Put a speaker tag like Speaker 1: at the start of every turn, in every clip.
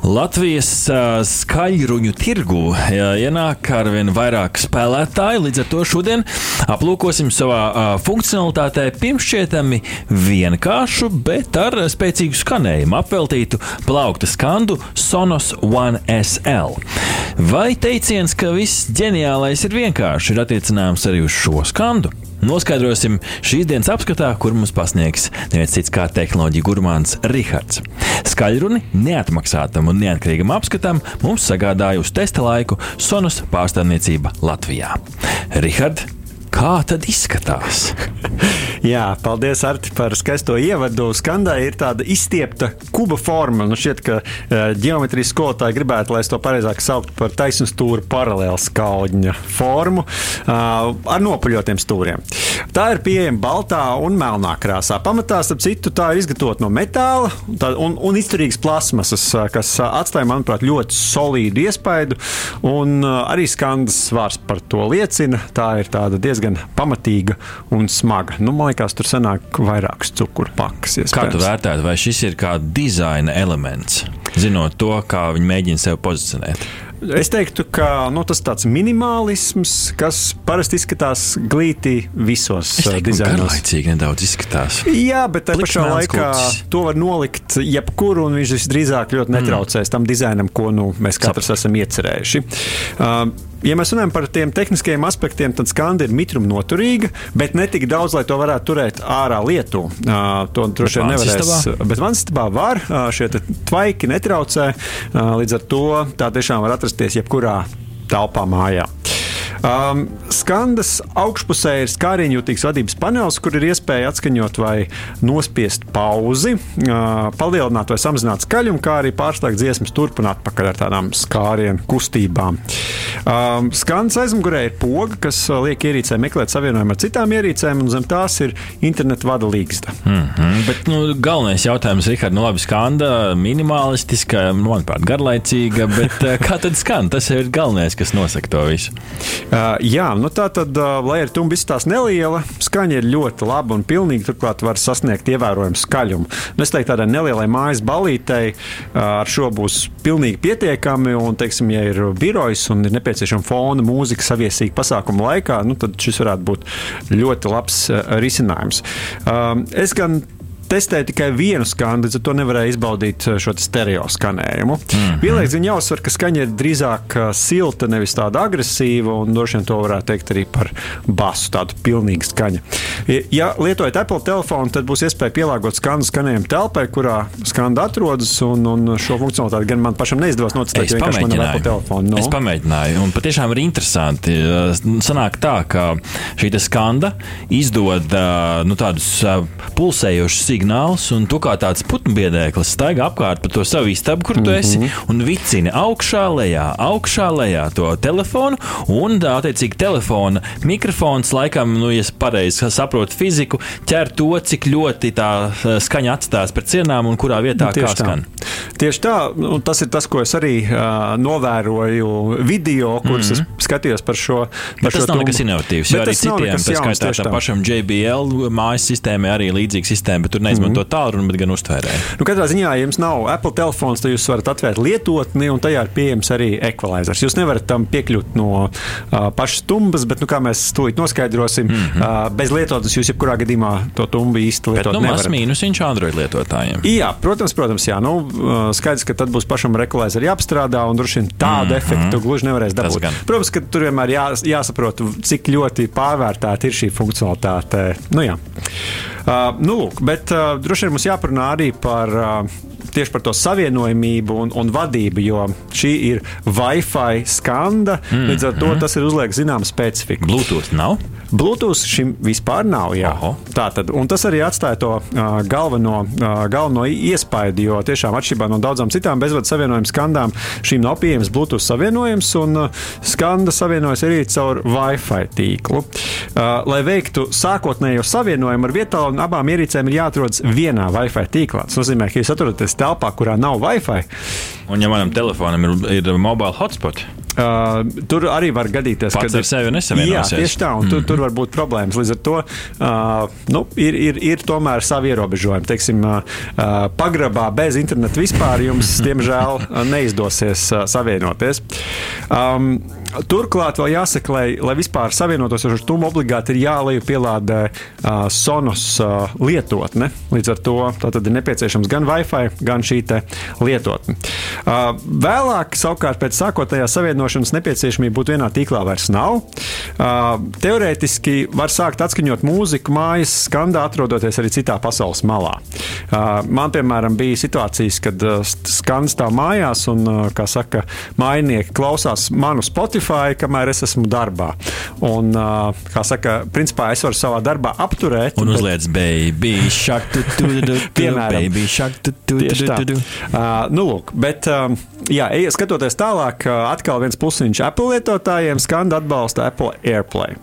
Speaker 1: Latvijas skaļruņu tirgu ienāk ar vien vairāk spēlētāju. Līdz ar to šodien aplūkosim savā funkcionalitātē pirmšķietami vienkāršu, bet ar spēcīgu skanējumu apveltītu plaukta skandu Sonos One SL. Vai teiciens, ka viss ģeniālais ir vienkārši, ir attiecināms arī uz šo skandu? Noskaidrosim šīs dienas apskatā, kur mums pasniegs neviens cits kā tehnoloģija gurmāns Rihards. Skaļruni neatmaksātam un neatkarīgam apskatam mums sagādāja uz testa laiku Sonas pārstāvniecība Latvijā. Rihards, kā tad izskatās?
Speaker 2: Jā, paldies Arti, par skaisto ievadu. Skandai ir tāda izstiepta kuba forma. Nu šķiet, ka uh, ģeometrijas skolotāji gribētu, lai es to pareizāk sauktu par taisnu stūra paralēlu skaudņa formu uh, ar nopuļotiem stūriem. Tā ir pieejama baltā un melnā krāsā. Pamatā, starp citu, tā ir izgatavota no metāla tā, un, un izturīgas plasmasas, kas atstāja, manuprāt, ļoti solīdu iespaidu. Un uh, arī skandas svars par to liecina. Tā ir diezgan pamatīga un smaga. Nu, man liekas, tur sanāk vairākas cukuru pakas.
Speaker 1: Kā tu vērtētu, vai šis ir kā dizaina elements, zinot to, kā viņi mēģina sevi pozicionēt?
Speaker 2: Es teiktu, ka nu, tas ir tāds minimālisms, kas parasti izskatās glīti visos
Speaker 1: dizainos. Garlaicīgi nedaudz izskatās.
Speaker 2: Jā, bet tajā pašā laikā kucis. to var nolikt jebkur, un viņš visdrīzāk ļoti netraucēs mm. tam dizainam, ko nu, mēs katrs Sap. esam iecerējuši. Uh, ja mēs runājam par tiem tehniskajiem aspektiem, tad skanda ir mitruma noturīga, bet ne tik daudz, lai to varētu turēt ārā lietu. Uh, to droši vien nevarēs. Bet manas istabā var, šie tvaiki netraucē, līdz ar to tā tiešām var atrasties jebkurā telpā mājā. Um, skandas augšpusē ir skārienjūtīgs vadības panelis, kur ir iespēja atskaņot vai nospiest pauzi, uh, palielināt vai samazināt skaļumu, kā arī pārslēgt dziesmas turp un atpakaļ ar tādām skārienu kustībām. Um, skandas aizmugurē ir poga, kas liek ierīcē meklēt savienojumu ar citām ierīcēm, un zem tās ir interneta vada līgsta.
Speaker 1: Mm -hmm, bet nu, galvenais jautājums, Rihard, nu labi, skanda minimalistiska, manuprāt, garlaicīga, bet kā tad skan? Tas ir galvenais, kas nosaka to visu.
Speaker 2: Uh, jā, nu tā tad, uh, lai ar tumbi izstāsta neliela, skaņa ir ļoti laba un pilnīgi turklāt var sasniegt ievērojumu skaļumu. Nu, es teiktu, tādai nelielai mājas balītei uh, ar šo būs pilnīgi pietiekami, un, teiksim, ja ir birojs un ir nepieciešama fona mūzika saviesīga pasākuma laikā, nu, tad šis varētu būt ļoti labs uh, risinājums. Uh, es gan testēja tikai vienu skanu, līdz ar to nevarēja izbaudīt uh, šo stereo skanējumu. Mm -hmm. Vienlaikus viņa jāuzsver, ka skaņa ir drīzāk uh, silta, nevis tāda agresīva, un droši vien to varētu teikt arī par basu, tādu pilnīgu skaņu. Ja lietojat Apple telefonu, tad būs iespēja pielāgot skanu skanējumu telpai, kurā skanda atrodas, un, un šo funkcionalitāti gan man pašam neizdevās notestēt, jo vienkārši man ir Apple telefons.
Speaker 1: No. Es pamēģināju, un patiešām ir interesanti. Uh, sanāk tā, ka šī skanda izdod nu, tādus pulsējošus signālus signāls, un tu kā tāds putnbiedēklis staigā apkārt pa to savu istabu, kur tu esi, mm -hmm. un vicini augšā, lejā, augšā, lejā to telefonu, un, attiecīgi, telefona mikrofons, laikam, nu, ja pareizi saprotu fiziku, ķer to, cik ļoti tā skaņa atstās pret cienām un kurā vietā nu, kā skan. Tā.
Speaker 2: Tieši tā, un tas ir tas, ko es arī uh, novēroju video, kurus mm -hmm. es skatījos par šo. Par
Speaker 1: Bet tas nav nekas inovatīvs, jo arī citiem, tas skaitā tā pašam JBL mājas sistēmai arī līdzīga sistēma, bet tur neizmanto mm -hmm. tālruni, bet gan uztvērēju.
Speaker 2: Nu, katrā ziņā, ja jums nav Apple telefons, tad jūs varat atvērt lietotni, un tajā ir pieejams arī ekvalizers. Jūs nevarat tam piekļūt no uh, pašas tumbas, bet, nu, kā mēs tūlīt noskaidrosim, mm -hmm. uh, bez lietotnes jūs jebkurā gadījumā to tumbu īsti lietot. Bet, nu,
Speaker 1: nevarat. mīnus viņš Android lietotājiem.
Speaker 2: Jā, protams, protams, jā. Nu, skaidrs, ka tad būs pašam ekvalizeri jāapstrādā, un droši vien tādu mm efektu gluži nevarēs dabūt. Protams, ka tur vienmēr jā, jāsaprot, cik ļoti pārvērtēta ir šī funkcionalitāte. Nu, jā. Uh, nu, lūk, bet uh, droši vien mums jāparunā arī par. Uh, tieši par to savienojamību un, un vadību, jo šī ir Wi-Fi skanda. Mm, līdz ar to mm. tas ir uzliek zināma specifika.
Speaker 1: Bluetooth nav?
Speaker 2: Bluetooth šim vispār nav. Tātad, tas arī atstāja to uh, galveno, uh, galveno iespaidu, jo tiešām atšķirībā no daudzām citām bezvadu savienojuma skandām, šīm nav pieejams Bluetooth savienojums, un uh, skanda savienojas arī caur Wi-Fi tīklu. Uh, lai veiktu sākotnējo savienojumu ar vietālu, abām ierīcēm ir jāatrodas vienā Wi-Fi tīklā. Tas nozīmē, ka jūs atrodaties telpā, kurā nav Wi-Fi.
Speaker 1: Un, ja manam telefonam ir, ir mobile hotspot,
Speaker 2: uh, tur arī var gadīties,
Speaker 1: ka ar sevi nesavienosies.
Speaker 2: Jā, tieši tā, un mm tur, tur var būt problēmas. Līdz ar to uh, nu, ir, ir, ir tomēr savi ierobežojumi. Teiksim, uh, pagrabā bez interneta vispār jums, diemžēl, neizdosies uh, savienoties. Um, Turklāt vēl jāsaka, lai, lai vispār savienotos ar šo obligāti ir jālieku pielādē uh, Sonos uh, lietotne. Līdz ar to tad ir nepieciešams gan Wi-Fi, gan šī lietotne. Uh, vēlāk, savukārt, pēc sākotnējās savienošanas nepieciešamība būt vienā tīklā vairs nav. Uh, teorētiski var sākt atskaņot mūziku mājas skandā, atrodoties arī citā pasaules malā. Uh, man, piemēram, bija situācijas, kad uh, skans stāv mājās un, uh, kā saka, mājnieki klausās manu Spotify Spotify, kamēr es esmu darbā. Un, kā saka, principā es varu savā darbā apturēt.
Speaker 1: Un uzliec baby shark, tu, tu, tu, tu,
Speaker 2: piemēram, baby shark, tu, tu, tu, tu, tu. Uh, nu, lūk, bet, um, jā, skatoties tālāk, atkal viens plusiņš Apple lietotājiem skan atbalsta Apple AirPlay.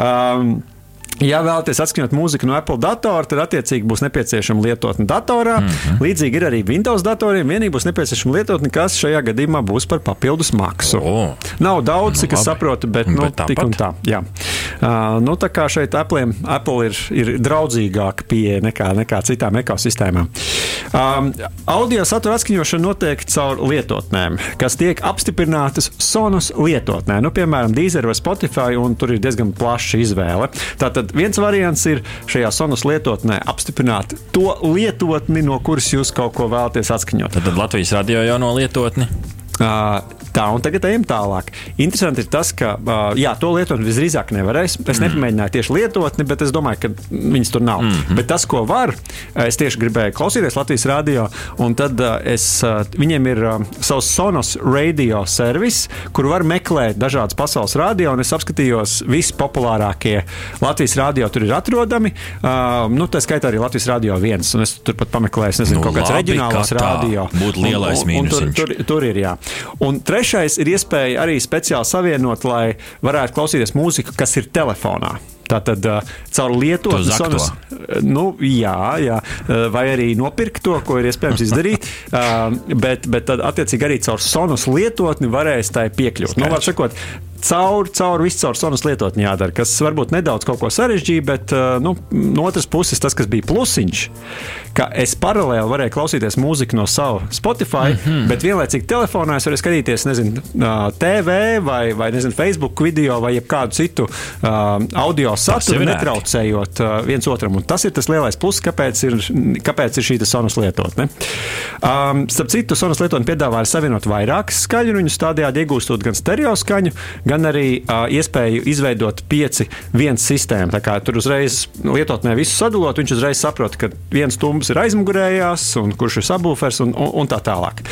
Speaker 2: Um, Ja vēlaties atskaņot mūziku no Apple datora, tad attiecīgi būs nepieciešama lietotne datorā. Mm -hmm. Līdzīgi ir arī Windows datoriem. Vienīgi būs nepieciešama lietotne, kas šajā gadījumā būs par papildus maksu. Oh. Nav daudz, cik nu, es saprotu, bet, nu, bet tik un tā. Jā. Nu, tā kā šeit Apple, Apple ir, ir draudzīgāka pieeja nekā, nekā citām ekosistēmām. Um, audio satura atskaņošana notiek caur lietotnēm, kas tiek apstiprinātas Sonos lietotnē. Nu, piemēram, Deezer vai Spotify, un tur ir diezgan plaša izvēle. Tātad Tad viens variants ir šajā sonas lietotnē apstiprināt to lietotni, no kuras jūs kaut ko vēlaties atskaņot.
Speaker 1: Tad, tad Latvijas radio jau no lietotni.
Speaker 2: Uh, tā, un tagad ejam tālāk. Interesanti ir tas, ka jā, to lietotni visdrīzāk nevarēs. Es mm. nepamēģināju tieši lietotni, bet es domāju, ka viņas tur nav. Mm -hmm. Bet tas, ko var, es tieši gribēju klausīties Latvijas radio, un tad es, viņiem ir savs Sonos radio servis, kur var meklēt dažādas pasaules radio, un es apskatījos vispopulārākie Latvijas radio tur ir atrodami. Nu, tā skaitā arī Latvijas radio viens, un es turpat pameklēju, nezinu, nu, kaut kāds reģionāls radio.
Speaker 1: Būtu lielais mīnus.
Speaker 2: Tur, tur, tur ir, jā. Un trešais ir iespēja arī speciāli savienot, lai varētu klausīties mūziku, kas ir telefonā. Tātad uh, caur lietotni sonas, nu, jā, jā, vai arī nopirkt to, ko ir iespējams izdarīt, bet, bet tad attiecīgi arī caur sonas lietotni varēs tai piekļūt. Nu, sakot, caur, caur visu caur sonas lietotni jādara, kas varbūt nedaudz kaut ko sarežģīja, bet nu, no otras puses tas, kas bija plusiņš, ka es paralēli varēju klausīties mūziku no sava Spotify, mm -hmm. bet vienlaicīgi telefonā es varēju skatīties, nezinu, TV vai, vai nezinu, Facebook video vai kādu citu audio saturu, netraucējot viens otram. Un tas ir tas lielais pluss, kāpēc ir, kāpēc ir šī sonas lietotne. Um, starp citu, sonas lietotne piedāvā savienot vairākas viņu tādējādi iegūstot gan stereo skaņu, gan arī uh, iespēju izveidot pieci viens sistēmu. Tā kā tur uzreiz lietotnē visu sadalot, viņš uzreiz saprot, ka viens stumbrs ir aizmugurējās, un kurš ir sabūfers un, un, un tā tālāk.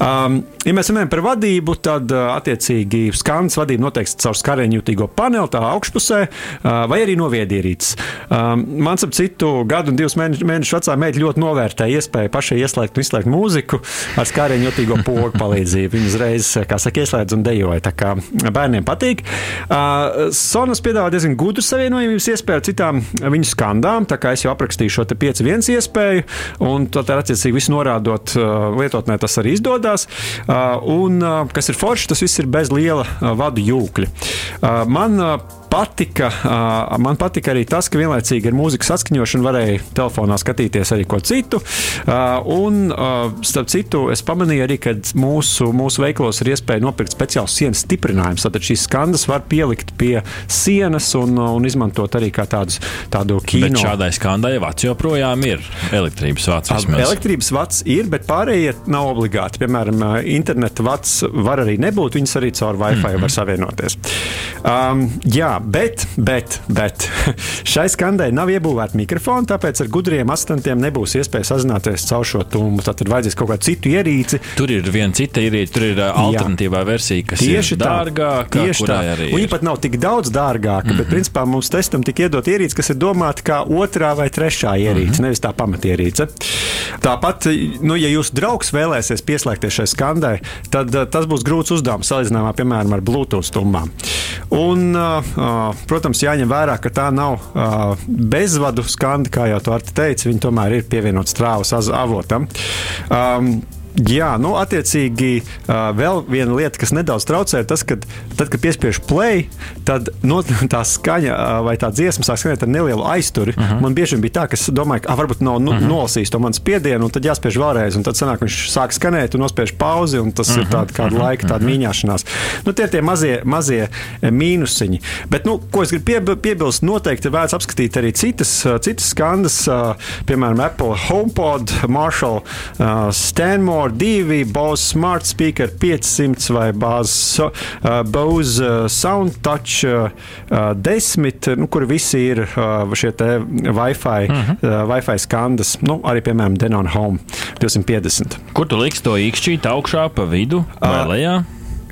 Speaker 2: Um, ja mēs runājam par vadību, tad uh, attiecīgi skans vadība noteikti caur skareņu jūtīgo paneli, tā augšpusē, uh, vai arī no viedierīces. Um, man ap citu gadu un divus mēnešus mēnešu vecā meita ļoti novērtēja iespēju pašai ieslēgt un izslēgt mūziku ar skareņu jūtīgo pogu palīdzību. Viņa uzreiz, kā saka, ieslēdz un dejoja. Tā kā bērniem patīk. Uh, Sonas piedāvā diezgan gudru savienojumības iespēju ar citām viņu skandām, tā kā es jau aprakstīju šo 5.1 iespēju, un tad attiecīgi visu norādot uh, lietotnē tas arī izdodas. Uh, un kas ir forši, tas viss ir bez liela vadu jūkļa. Man patika, man patika arī tas, ka vienlaicīgi ar mūzikas atskaņošanu varēja telefonā skatīties arī ko citu. Un, starp citu, es pamanīju arī, ka mūsu, mūsu veikalos ir iespēja nopirkt speciālu sienas stiprinājumu. Tad šīs skandas var pielikt pie sienas un, un izmantot arī kā tādus, tādu kino. Bet
Speaker 1: šādai skandai vats joprojām ir elektrības vats. Vismaz.
Speaker 2: Elektrības vats ir, bet pārējie nav obligāti. Piemēram, interneta vats var arī nebūt, viņas arī caur Wi-Fi mm -hmm. var savienoties. Um, jā, Bet, bet, bet šai skandai nav iebūvēta mikrofona, tāpēc ar gudriem asistentiem nebūs iespēja sazināties caur šo tumbu. Tad vajadzēs kaut kādu citu ierīci.
Speaker 1: Tur ir viena cita ierīce, tur ir uh, alternatīvā Jā. versija, kas tieši ir dārgāka.
Speaker 2: Tieši tā, arī viņi pat nav tik daudz dārgāka, mm -hmm. bet mhm. principā mums testam tika iedot ierīce, kas ir domāta kā otrā vai trešā ierīce, mm -hmm. nevis tā pamatierīce. Tāpat, nu, ja jūsu draugs vēlēsies pieslēgties šai skandai, tad uh, tas būs grūts uzdevums salīdzinājumā, piemēram, ar Bluetooth tumbām. Un, Protams, jāņem vērā, ka tā nav bezvadu skanda, kā jau tu teici. Viņi tomēr ir pievienot strāvas avotam. Um, Jā, nu, attiecīgi, uh, vēl viena lieta, kas nedaudz traucē, ir tas, ka tad, kad piespiež play, tad no, tā skaņa uh, vai tā dziesma sāk skanēt ar nelielu aizturi. Uh -huh. Man bieži bija tā, ka es domāju, ka ah, varbūt nav nu, uh -huh. nolasījis to manu spiedienu, un tad jāspiež vēlreiz, un tad sanāk, viņš sāk skanēt un nospiež pauzi, un tas uh -huh. ir tāda kāda laika tāda mīņāšanās. Nu, tie ir tie mazie, mazie mīnusiņi. Bet, nu, ko es gribu piebilst, noteikti vērts apskatīt arī citas, citas skandas, piemēram, Apple HomePod, Marshall, Stanmore. Power 2, Bose Smart Speaker 500 vai Bose, uh, Bose uh, SoundTouch uh, 10, nu, kur visi ir uh, šie Wi-Fi, uh -huh. uh, Wi-Fi skandas, nu, arī piemēram Denon Home 250.
Speaker 1: Kur tu liksi to īkšķīt augšā pa vidu vai uh, lejā?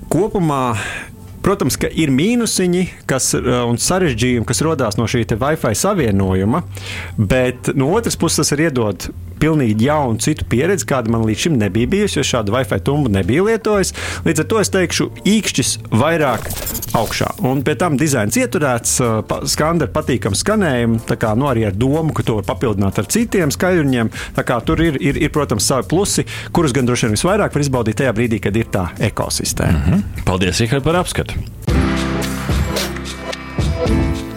Speaker 2: Kopumā Protams, ka ir mīnusiņi kas, un sarežģījumi, kas radās no šī Wi-Fi savienojuma, bet no otras puses tas ir iedod pilnīgi jaunu citu pieredzi, kāda man līdz šim nebija bijusi, jo šādu Wi-Fi tumbu nebija lietojis. Līdz ar to es teikšu, īkšķis vairāk augšā. Un pie tam dizains ieturēts, skanda ar patīkamu skanējumu, tā kā nu, arī ar domu, ka to var papildināt ar citiem skaļruņiem. Tur ir, ir, ir, protams, savi plusi, kurus gan droši vien visvairāk var izbaudīt tajā brīdī, kad ir tā ekosistēma. Mm
Speaker 1: -hmm. Paldies, Rihard, par apskatu!